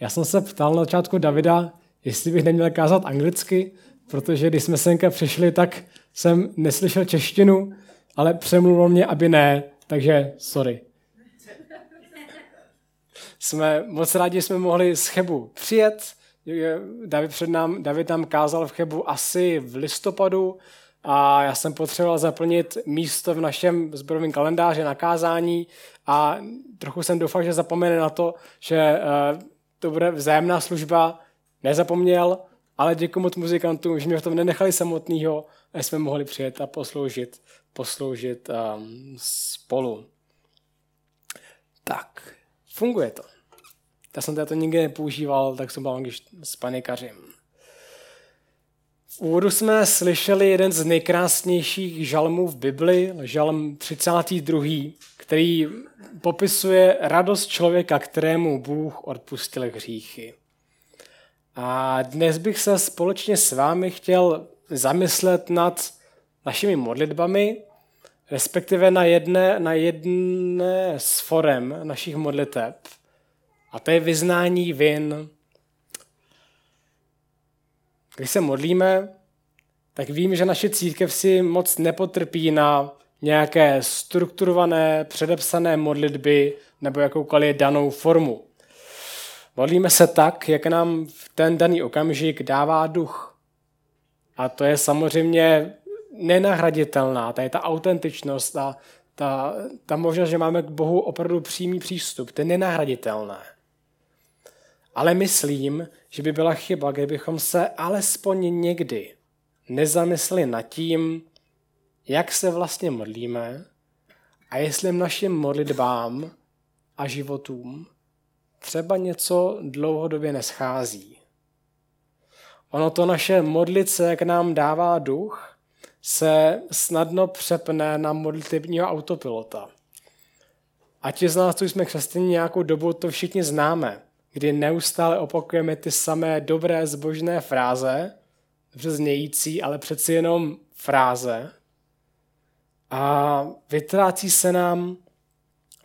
Já jsem se ptal na začátku Davida, jestli bych neměl kázat anglicky, protože když jsme senka přišli, tak jsem neslyšel češtinu, ale přemluvil mě, aby ne, takže sorry. Jsme moc rádi, jsme mohli z Chebu přijet. David, před nám, David nám kázal v Chebu asi v listopadu a já jsem potřeboval zaplnit místo v našem zborovém kalendáři na kázání a trochu jsem doufal, že zapomene na to, že eh, to bude vzájemná služba. Nezapomněl, ale děkuji moc muzikantům, že mě v tom nenechali samotného a jsme mohli přijet a posloužit, posloužit um, spolu. Tak, funguje to. Já jsem to nikdy nepoužíval, tak jsem byl když panikařím. V úvodu jsme slyšeli jeden z nejkrásnějších žalmů v Bibli, žalm 32., který popisuje radost člověka, kterému Bůh odpustil hříchy. A dnes bych se společně s vámi chtěl zamyslet nad našimi modlitbami, respektive na jedné, na jedné z forem našich modliteb. A to je vyznání vin. Když se modlíme, tak vím, že naše církev si moc nepotrpí na nějaké strukturované, předepsané modlitby nebo jakoukoliv danou formu. Modlíme se tak, jak nám v ten daný okamžik dává duch. A to je samozřejmě nenahraditelná, to je ta autentičnost, ta, ta, ta možnost, že máme k Bohu opravdu přímý přístup, to je nenahraditelné. Ale myslím, že by byla chyba, kdybychom se alespoň někdy nezamysleli nad tím, jak se vlastně modlíme a jestli našim modlitbám a životům třeba něco dlouhodobě neschází. Ono to naše modlice, jak nám dává duch, se snadno přepne na modlitebního autopilota. A ti z nás, co jsme křesťaní nějakou dobu, to všichni známe, kdy neustále opakujeme ty samé dobré zbožné fráze, dobře znějící, ale přeci jenom fráze. A vytrácí se nám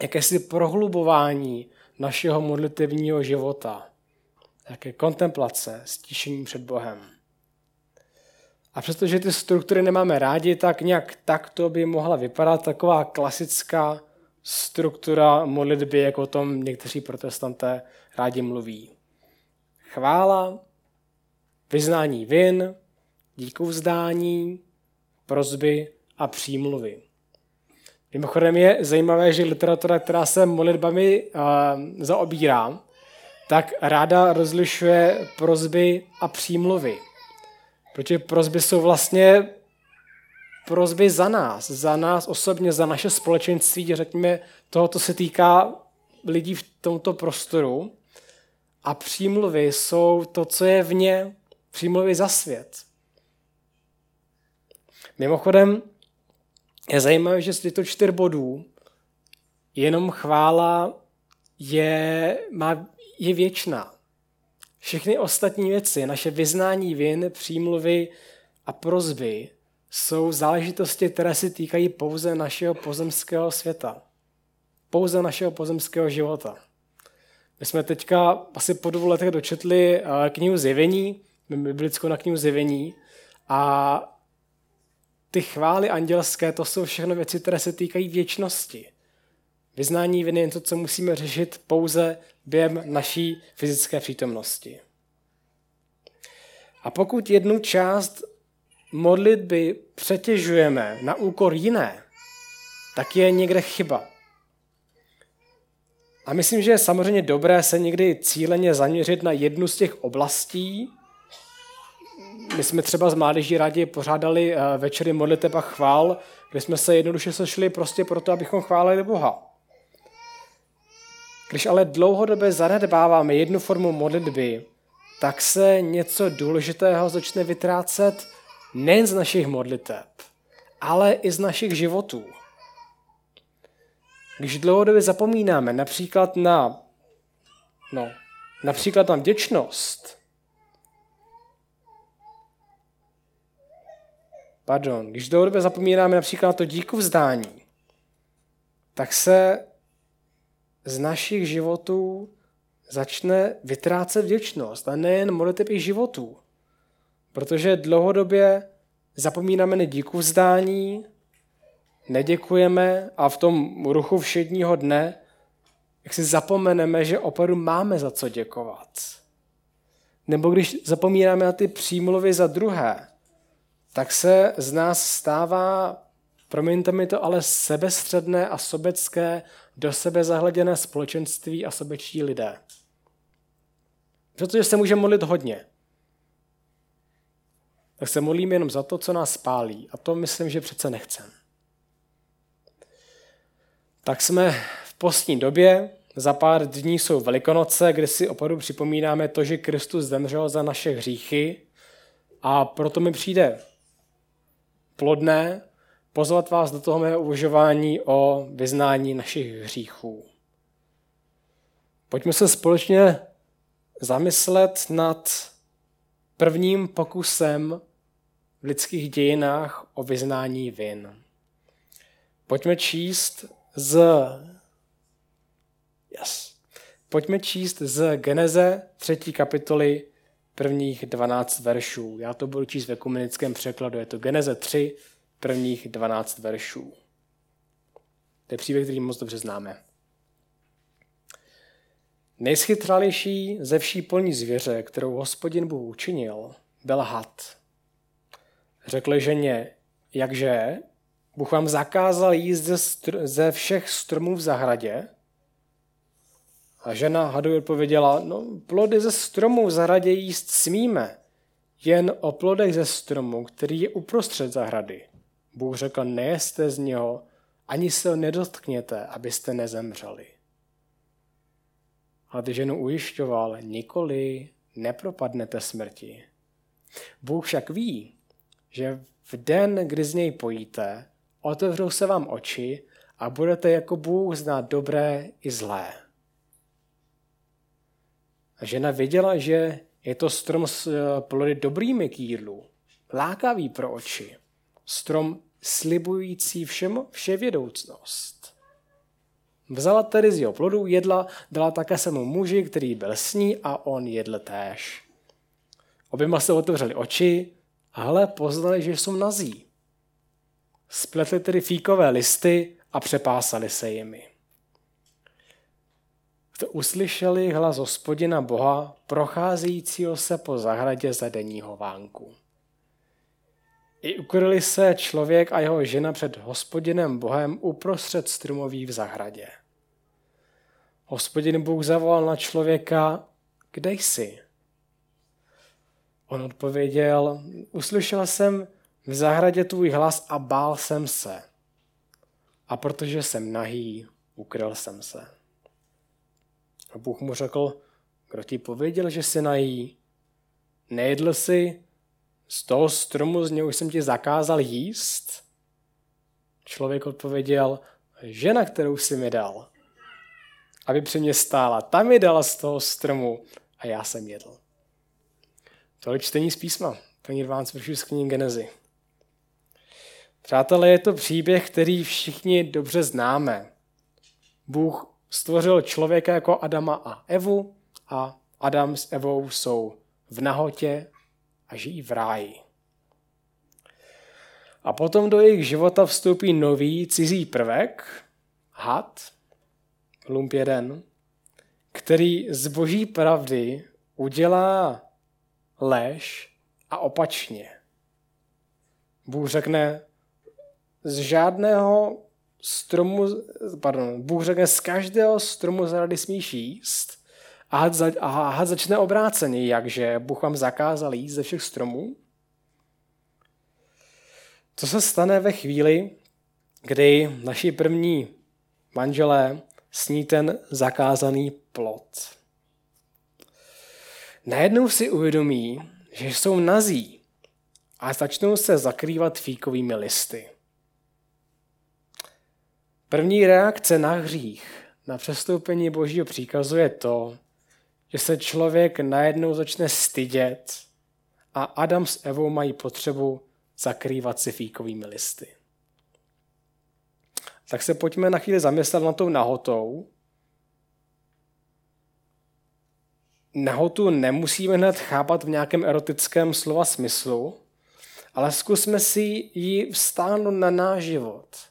jakési prohlubování našeho modlitevního života. Jaké kontemplace, stíšení před Bohem. A přestože ty struktury nemáme rádi, tak nějak takto by mohla vypadat taková klasická struktura modlitby, jako o tom někteří protestanté rádi mluví. Chvála, vyznání vin, díku vzdání, prozby a přímluvy. Mimochodem je zajímavé, že literatura, která se modlitbami uh, zaobírá, tak ráda rozlišuje prozby a přímluvy. Protože prozby jsou vlastně prozby za nás, za nás osobně, za naše společenství, řekněme, toho, co se týká lidí v tomto prostoru. A přímluvy jsou to, co je vně, přímluvy za svět. Mimochodem, je zajímavé, že z těchto čtyř bodů jenom chvála je, má, je věčná. Všechny ostatní věci, naše vyznání vin, přímluvy a prozby jsou záležitosti, které se týkají pouze našeho pozemského světa. Pouze našeho pozemského života. My jsme teďka asi po dvou letech dočetli eh, knihu Zjevení, biblickou na knihu Zjevení a ty chvály andělské, to jsou všechno věci, které se týkají věčnosti. Vyznání viny je to, co musíme řešit pouze během naší fyzické přítomnosti. A pokud jednu část modlitby přetěžujeme na úkor jiné, tak je někde chyba. A myslím, že je samozřejmě dobré se někdy cíleně zaměřit na jednu z těch oblastí, my jsme třeba z Mládeží rádi pořádali eh, večery modliteb a chvál, kde jsme se jednoduše sešli prostě proto, abychom chválili Boha. Když ale dlouhodobě zanedbáváme jednu formu modlitby, tak se něco důležitého začne vytrácet nejen z našich modliteb, ale i z našich životů. Když dlouhodobě zapomínáme například na, no, například na vděčnost, pardon, když dlouhodobě zapomínáme například na to díku vzdání, tak se z našich životů začne vytrácet vděčnost a nejen modliteb i životů. Protože dlouhodobě zapomínáme na díku vzdání, neděkujeme a v tom ruchu všedního dne jak si zapomeneme, že opravdu máme za co děkovat. Nebo když zapomínáme na ty přímluvy za druhé, tak se z nás stává, promiňte mi to, ale sebestředné a sobecké, do sebe zahleděné společenství a sobečtí lidé. Protože se může modlit hodně. Tak se modlíme jenom za to, co nás spálí. A to myslím, že přece nechcem. Tak jsme v postní době, za pár dní jsou Velikonoce, kde si opravdu připomínáme to, že Kristus zemřel za naše hříchy a proto mi přijde plodné pozvat vás do toho mého uvažování o vyznání našich hříchů. Pojďme se společně zamyslet nad prvním pokusem v lidských dějinách o vyznání vin. Pojďme číst z yes. Pojďme číst z Geneze 3. kapitoly prvních 12 veršů. Já to budu číst ve komunickém překladu. Je to Geneze 3, prvních 12 veršů. To je příběh, který moc dobře známe. Nejschytralější ze vší polní zvěře, kterou hospodin Bůh učinil, byl had. Řekli ženě, jakže Bůh vám zakázal jíst ze všech stromů v zahradě? A žena hadu odpověděla, no plody ze stromů v zahradě jíst smíme, jen o plodech ze stromu, který je uprostřed zahrady. Bůh řekl, nejeste z něho, ani se ho nedotkněte, abyste nezemřeli. A ty ženu ujišťoval, nikoli nepropadnete smrti. Bůh však ví, že v den, kdy z něj pojíte, otevřou se vám oči a budete jako Bůh znát dobré i zlé. A žena věděla, že je to strom s eh, plody dobrými k jídlu, lákavý pro oči, strom slibující všem vševědoucnost. Vzala tedy z jeho plodu, jedla, dala také svému muži, který byl s ní a on jedl též. Oběma se otevřeli oči a hle, poznali, že jsou nazí. Spletli tedy fíkové listy a přepásali se jimi. Uslyšeli hlas hospodina Boha, procházejícího se po zahradě za denního vánku. I ukryli se člověk a jeho žena před hospodinem Bohem uprostřed stromoví v zahradě. Hospodin Bůh zavolal na člověka, kde jsi? On odpověděl, uslyšel jsem v zahradě tvůj hlas a bál jsem se. A protože jsem nahý, ukryl jsem se. A Bůh mu řekl, kdo ti pověděl, že jsi nahý? Nejedl jsi z toho stromu, z něho jsem ti zakázal jíst? Člověk odpověděl, žena, kterou jsi mi dal, aby při mě stála, ta mi dala z toho stromu a já jsem jedl. To je čtení z písma, paní 12 veršů z knihy Genezy. Přátelé, je to příběh, který všichni dobře známe. Bůh stvořil člověka jako Adama a Evu a Adam s Evou jsou v nahotě a žijí v ráji. A potom do jejich života vstoupí nový cizí prvek, had, lump jeden, který z boží pravdy udělá lež a opačně. Bůh řekne, z žádného stromu, pardon, Bůh řekne, z každého stromu zrady smíš jíst a had, za, a had začne obráceně, jakže Bůh vám zakázal jíst ze všech stromů. Co se stane ve chvíli, kdy naši první manželé sní ten zakázaný plot? Najednou si uvědomí, že jsou nazí a začnou se zakrývat fíkovými listy. První reakce na hřích, na přestoupení božího příkazu je to, že se člověk najednou začne stydět a Adam s Evou mají potřebu zakrývat si fíkovými listy. Tak se pojďme na chvíli zamyslet na tou nahotou nahotu nemusíme hned chápat v nějakém erotickém slova smyslu, ale zkusme si ji vstáhnout na náš život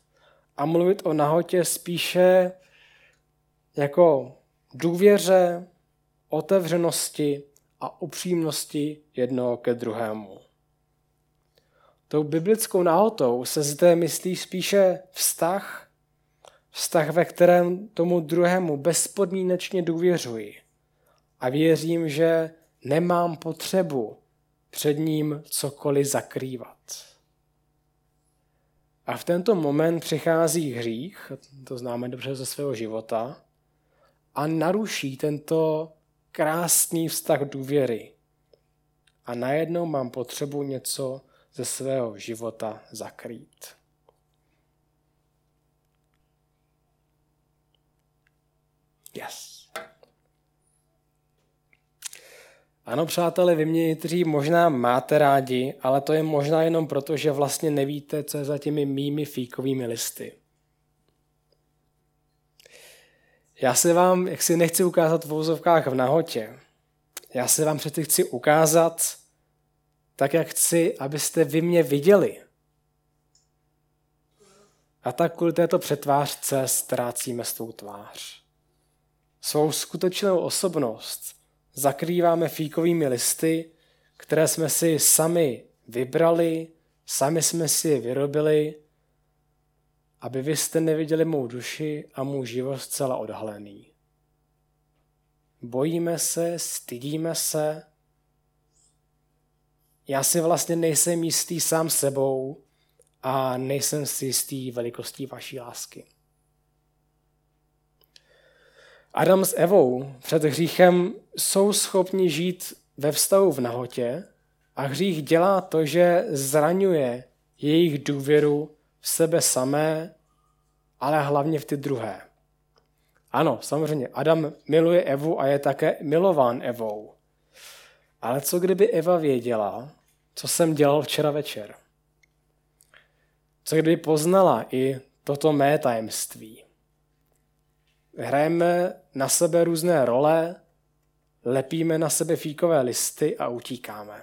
a mluvit o nahotě spíše jako důvěře, otevřenosti a upřímnosti jednoho ke druhému. Tou biblickou nahotou se zde myslí spíše vztah, vztah, ve kterém tomu druhému bezpodmínečně důvěřuji a věřím, že nemám potřebu před ním cokoliv zakrývat. A v tento moment přichází hřích, to známe dobře ze svého života, a naruší tento krásný vztah důvěry. A najednou mám potřebu něco ze svého života zakrýt. Yes. Ano, přátelé, vy mě někteří možná máte rádi, ale to je možná jenom proto, že vlastně nevíte, co je za těmi mými fíkovými listy. Já se vám, jak si nechci ukázat v vouzovkách v nahotě, já se vám přeci chci ukázat tak, jak chci, abyste vy mě viděli. A tak kvůli této přetvářce ztrácíme svou tvář. Svou skutečnou osobnost zakrýváme fíkovými listy, které jsme si sami vybrali, sami jsme si je vyrobili, aby vy jste neviděli mou duši a můj život zcela odhalený. Bojíme se, stydíme se. Já si vlastně nejsem jistý sám sebou a nejsem si jistý velikostí vaší lásky. Adam s Evou před hříchem jsou schopni žít ve vztahu v nahotě a hřích dělá to, že zraňuje jejich důvěru v sebe samé, ale hlavně v ty druhé. Ano, samozřejmě, Adam miluje Evu a je také milován Evou. Ale co kdyby Eva věděla, co jsem dělal včera večer? Co kdyby poznala i toto mé tajemství? Hrajeme na sebe různé role, lepíme na sebe fíkové listy a utíkáme.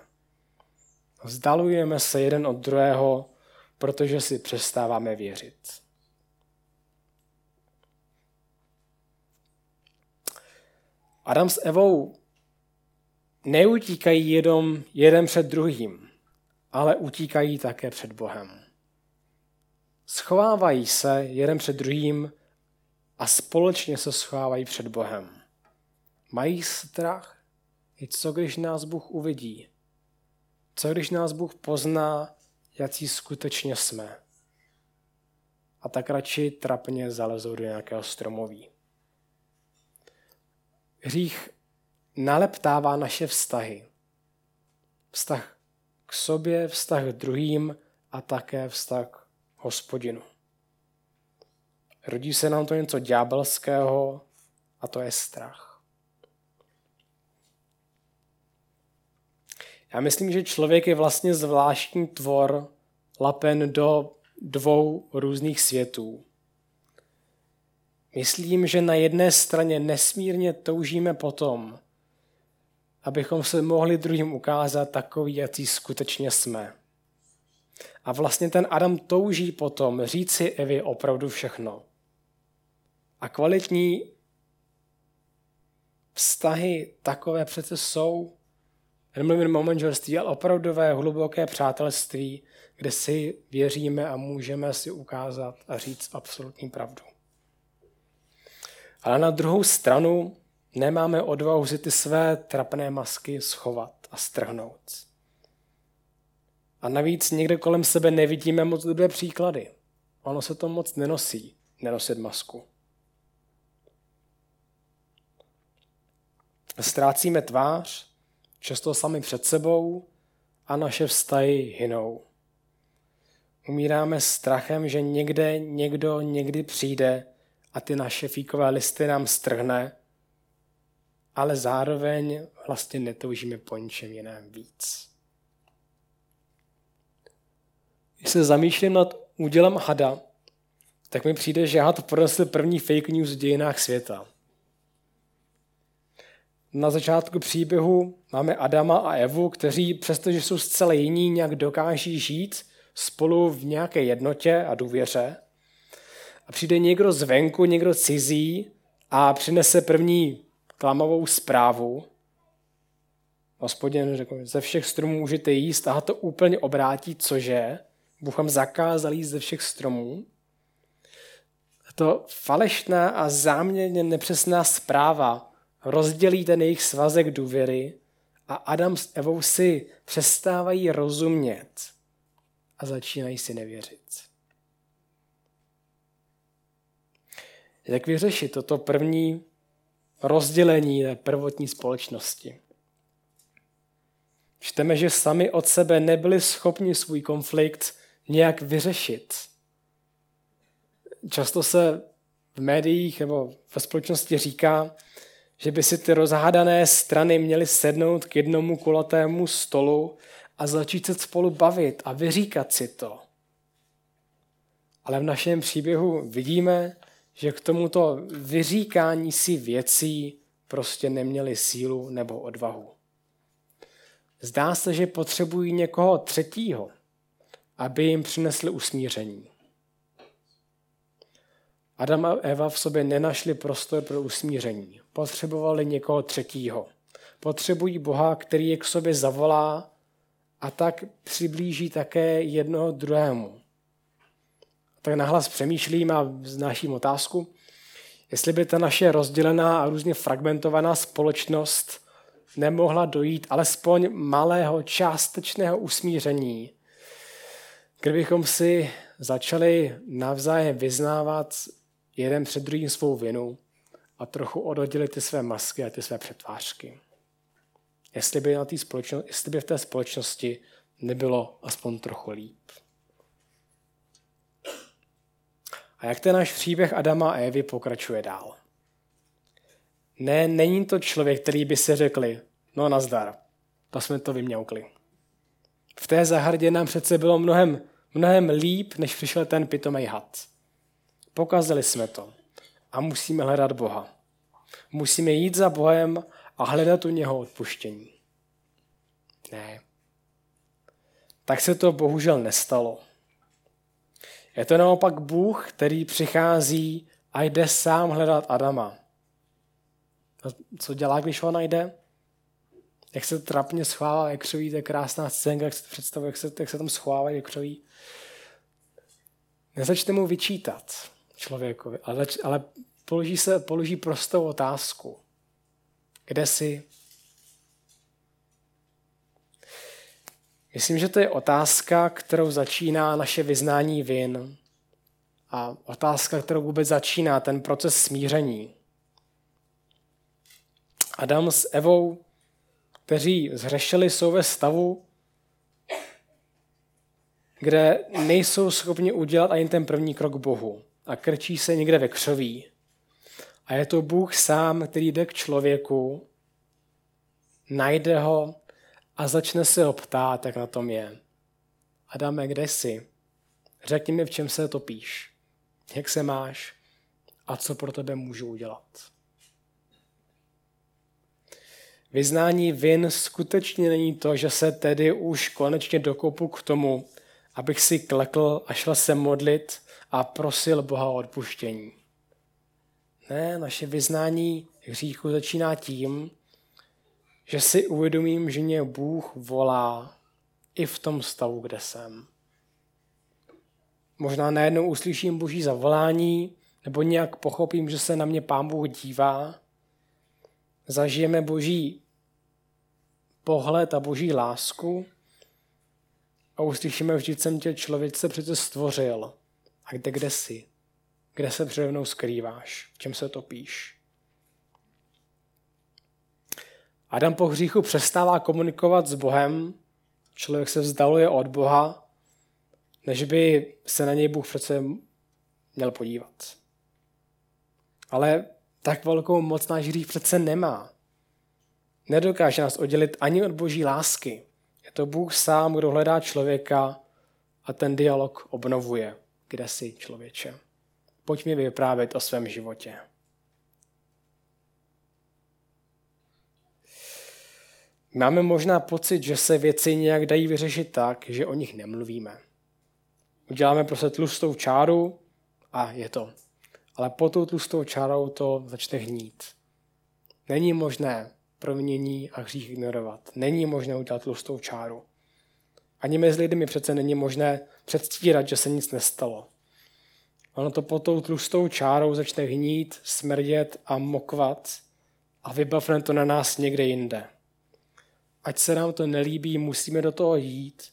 Vzdalujeme se jeden od druhého, protože si přestáváme věřit. Adam s Evou neutíkají jenom jeden před druhým, ale utíkají také před Bohem. Schovávají se jeden před druhým a společně se schovávají před Bohem. Mají strach, i co když nás Bůh uvidí? Co když nás Bůh pozná, jaký skutečně jsme? A tak radši trapně zalezou do nějakého stromoví. Hřích naleptává naše vztahy. Vztah k sobě, vztah k druhým a také vztah k hospodinu. Rodí se nám to něco ďábelského a to je strach. Já myslím, že člověk je vlastně zvláštní tvor lapen do dvou různých světů. Myslím, že na jedné straně nesmírně toužíme potom, abychom se mohli druhým ukázat takový, jaký skutečně jsme. A vlastně ten Adam touží potom říci Evi opravdu všechno. A kvalitní vztahy takové přece jsou, nemluvím o manželství, ale opravdové hluboké přátelství, kde si věříme a můžeme si ukázat a říct absolutní pravdu. Ale na druhou stranu nemáme odvahu si ty své trapné masky schovat a strhnout. A navíc někde kolem sebe nevidíme moc dobré příklady. Ono se to moc nenosí, nenosit masku. Ztrácíme tvář, často sami před sebou a naše vztahy hynou. Umíráme strachem, že někde někdo někdy přijde a ty naše fíkové listy nám strhne, ale zároveň vlastně netoužíme po ničem jiném víc. Když se zamýšlím nad údělem hada, tak mi přijde, že had pronesl první fake news v dějinách světa – Na začátku příběhu máme Adama a Evu, kteří přestože jsou zcela jiní, nějak dokáží žít spolu v nějaké jednotě a důvěře. A přijde někdo zvenku, někdo cizí a přinese první klamavou zprávu. Hospodin řekl, ze všech stromů můžete jíst a to úplně obrátí, cože? Bůh vám zakázal jíst ze všech stromů. To falešná a záměrně nepřesná zpráva rozdělí ten jejich svazek důvěry a Adam s Evou si přestávají rozumět a začínají si nevěřit. Jak vyřešit toto první rozdělení té prvotní společnosti? Čteme, že sami od sebe nebyli schopni svůj konflikt nějak vyřešit. Často se v médiích nebo ve společnosti říká, že by si ty rozhádané strany měly sednout k jednomu kulatému stolu a začít se spolu bavit a vyříkat si to. Ale v našem příběhu vidíme, že k tomuto vyříkání si věcí prostě neměli sílu nebo odvahu. Zdá se, že potřebují někoho třetího, aby jim přinesli usmíření. Adam a Eva v sobě nenašli prostor pro usmíření. Potřebovali někoho třetího. Potřebují Boha, který je k sobě zavolá a tak přiblíží také jednoho druhému. Tak nahlas přemýšlím a vznáším otázku, jestli by ta naše rozdělená a různě fragmentovaná společnost nemohla dojít alespoň malého částečného usmíření, kdybychom si začali navzájem vyznávat jeden před druhým svou vinu a trochu odhodili ty své masky a ty své přetvářky. Jestli by, na té společnosti, jestli by v té společnosti nebylo aspoň trochu líp. A jak ten náš příběh Adama a Evy pokračuje dál? Ne, není to člověk, který by se řekli, no nazdar, to jsme to vyměukli. V té zahradě nám přece bylo mnohem, mnohem líp, než přišel ten pitomej had. Pokazili jsme to a musíme hledat Boha. Musíme jít za Bohem a hledat u něho odpuštění. Ne. Tak se to bohužel nestalo. Je to naopak Bůh, který přichází a jde sám hledat Adama. A co dělá, když ho najde? Jak se trapně schovává křoví, to je krásná scénka, jak se představuje, jak se, jak se tam schovávají křoví. Nezačte mu vyčítat člověkovi, ale, ale položí, se, položí prostou otázku. Kde jsi? Myslím, že to je otázka, kterou začíná naše vyznání vin a otázka, kterou vůbec začíná ten proces smíření. Adam s Evou, kteří zhřešili, jsou ve stavu, kde nejsou schopni udělat ani ten první krok Bohu a krčí se někde ve křoví. A je to Bůh sám, který jde k člověku, najde ho a začne se ho ptát, jak na tom je. Adame, kde jsi? Řekni mi, v čem se topíš. Jak se máš? A co pro tebe můžu udělat? Vyznání vin skutečně není to, že se tedy už konečně dokopu k tomu, abych si klekl a šel se modlit a prosil Boha o odpuštění. Ne, naše vyznání hříchu začíná tím, že si uvědomím, že mě Bůh volá i v tom stavu, kde jsem. Možná najednou uslyším Boží zavolání, nebo nějak pochopím, že se na mě Pán Bůh dívá. Zažijeme Boží pohled a Boží lásku a uslyšíme, vždyť jsem tě člověk přece stvořil. A kde, kde jsi? Kde se přede mnou skrýváš? V čem se topíš? Adam po hříchu přestává komunikovat s Bohem, člověk se vzdaluje od Boha, než by se na něj Bůh přece měl podívat. Ale tak velkou moc náš hřích přece nemá. Nedokáže nás oddělit ani od boží lásky. Je to Bůh sám, kdo hledá člověka a ten dialog obnovuje. Kde jsi, člověče? Pojď mi vyprávět o svém životě. Máme možná pocit, že se věci nějak dají vyřešit tak, že o nich nemluvíme. Uděláme prostě tlustou čáru a je to. Ale pod tou tlustou čárou to začne hnít. Není možné proměnění a hřích ignorovat. Není možné udělat tlustou čáru. Ani mezi lidmi přece není možné předstírat, že se nic nestalo. Ono to pod tou tlustou čárou začne hnít, smrdět a mokvat a vybavne to na nás někde jinde. Ať se nám to nelíbí, musíme do toho jít,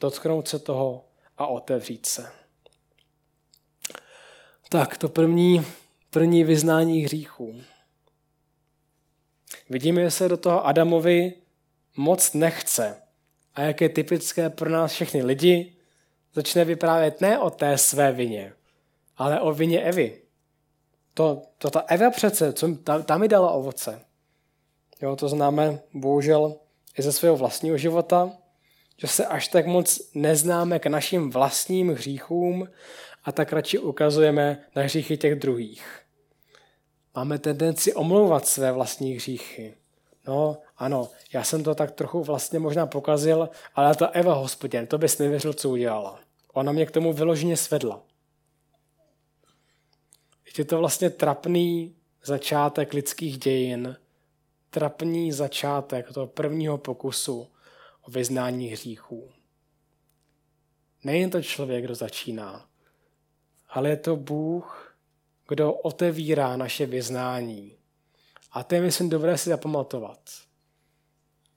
dotknout se toho a otevřít se. Tak, to první, první vyznání hříchů. Vidíme, že se do toho Adamovi moc nechce. A jak je typické pro nás všechny lidi, začne vyprávět ne o té své vině, ale o vině Evy. To, to ta Eva přece, co, ta, ta mi dala ovoce. Jo, to známe bohužel i ze svého vlastního života, že se až tak moc neznáme k našim vlastním hříchům a tak radši ukazujeme na hříchy těch druhých. Máme tendenci omlouvat své vlastní hříchy. No, ano, já jsem to tak trochu vlastně možná pokazil, ale ta Eva hospodin, to bys nevěřil, co udělala. Ona mě k tomu vyloženě svedla. Je to vlastně trapný začátek lidských dějin, trapný začátek toho prvního pokusu o vyznání hříchů. Nejen to člověk, kdo začíná, ale je to Bůh, kdo otevírá naše vyznání. A to je, myslím, dobré si zapamatovat.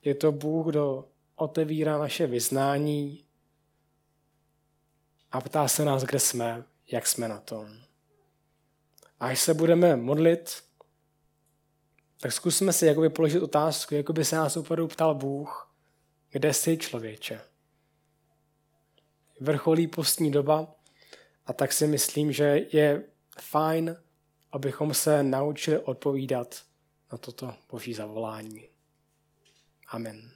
Je to Bůh, kdo otevírá naše vyznání a ptá se nás, kde jsme, jak jsme na tom. A až se budeme modlit, tak zkusme si jakoby položit otázku, jako by se nás opravdu ptal Bůh, kde jsi člověče. Vrcholí postní doba a tak si myslím, že je fajn, abychom se naučili odpovídat na toto boží zavolání. Amen.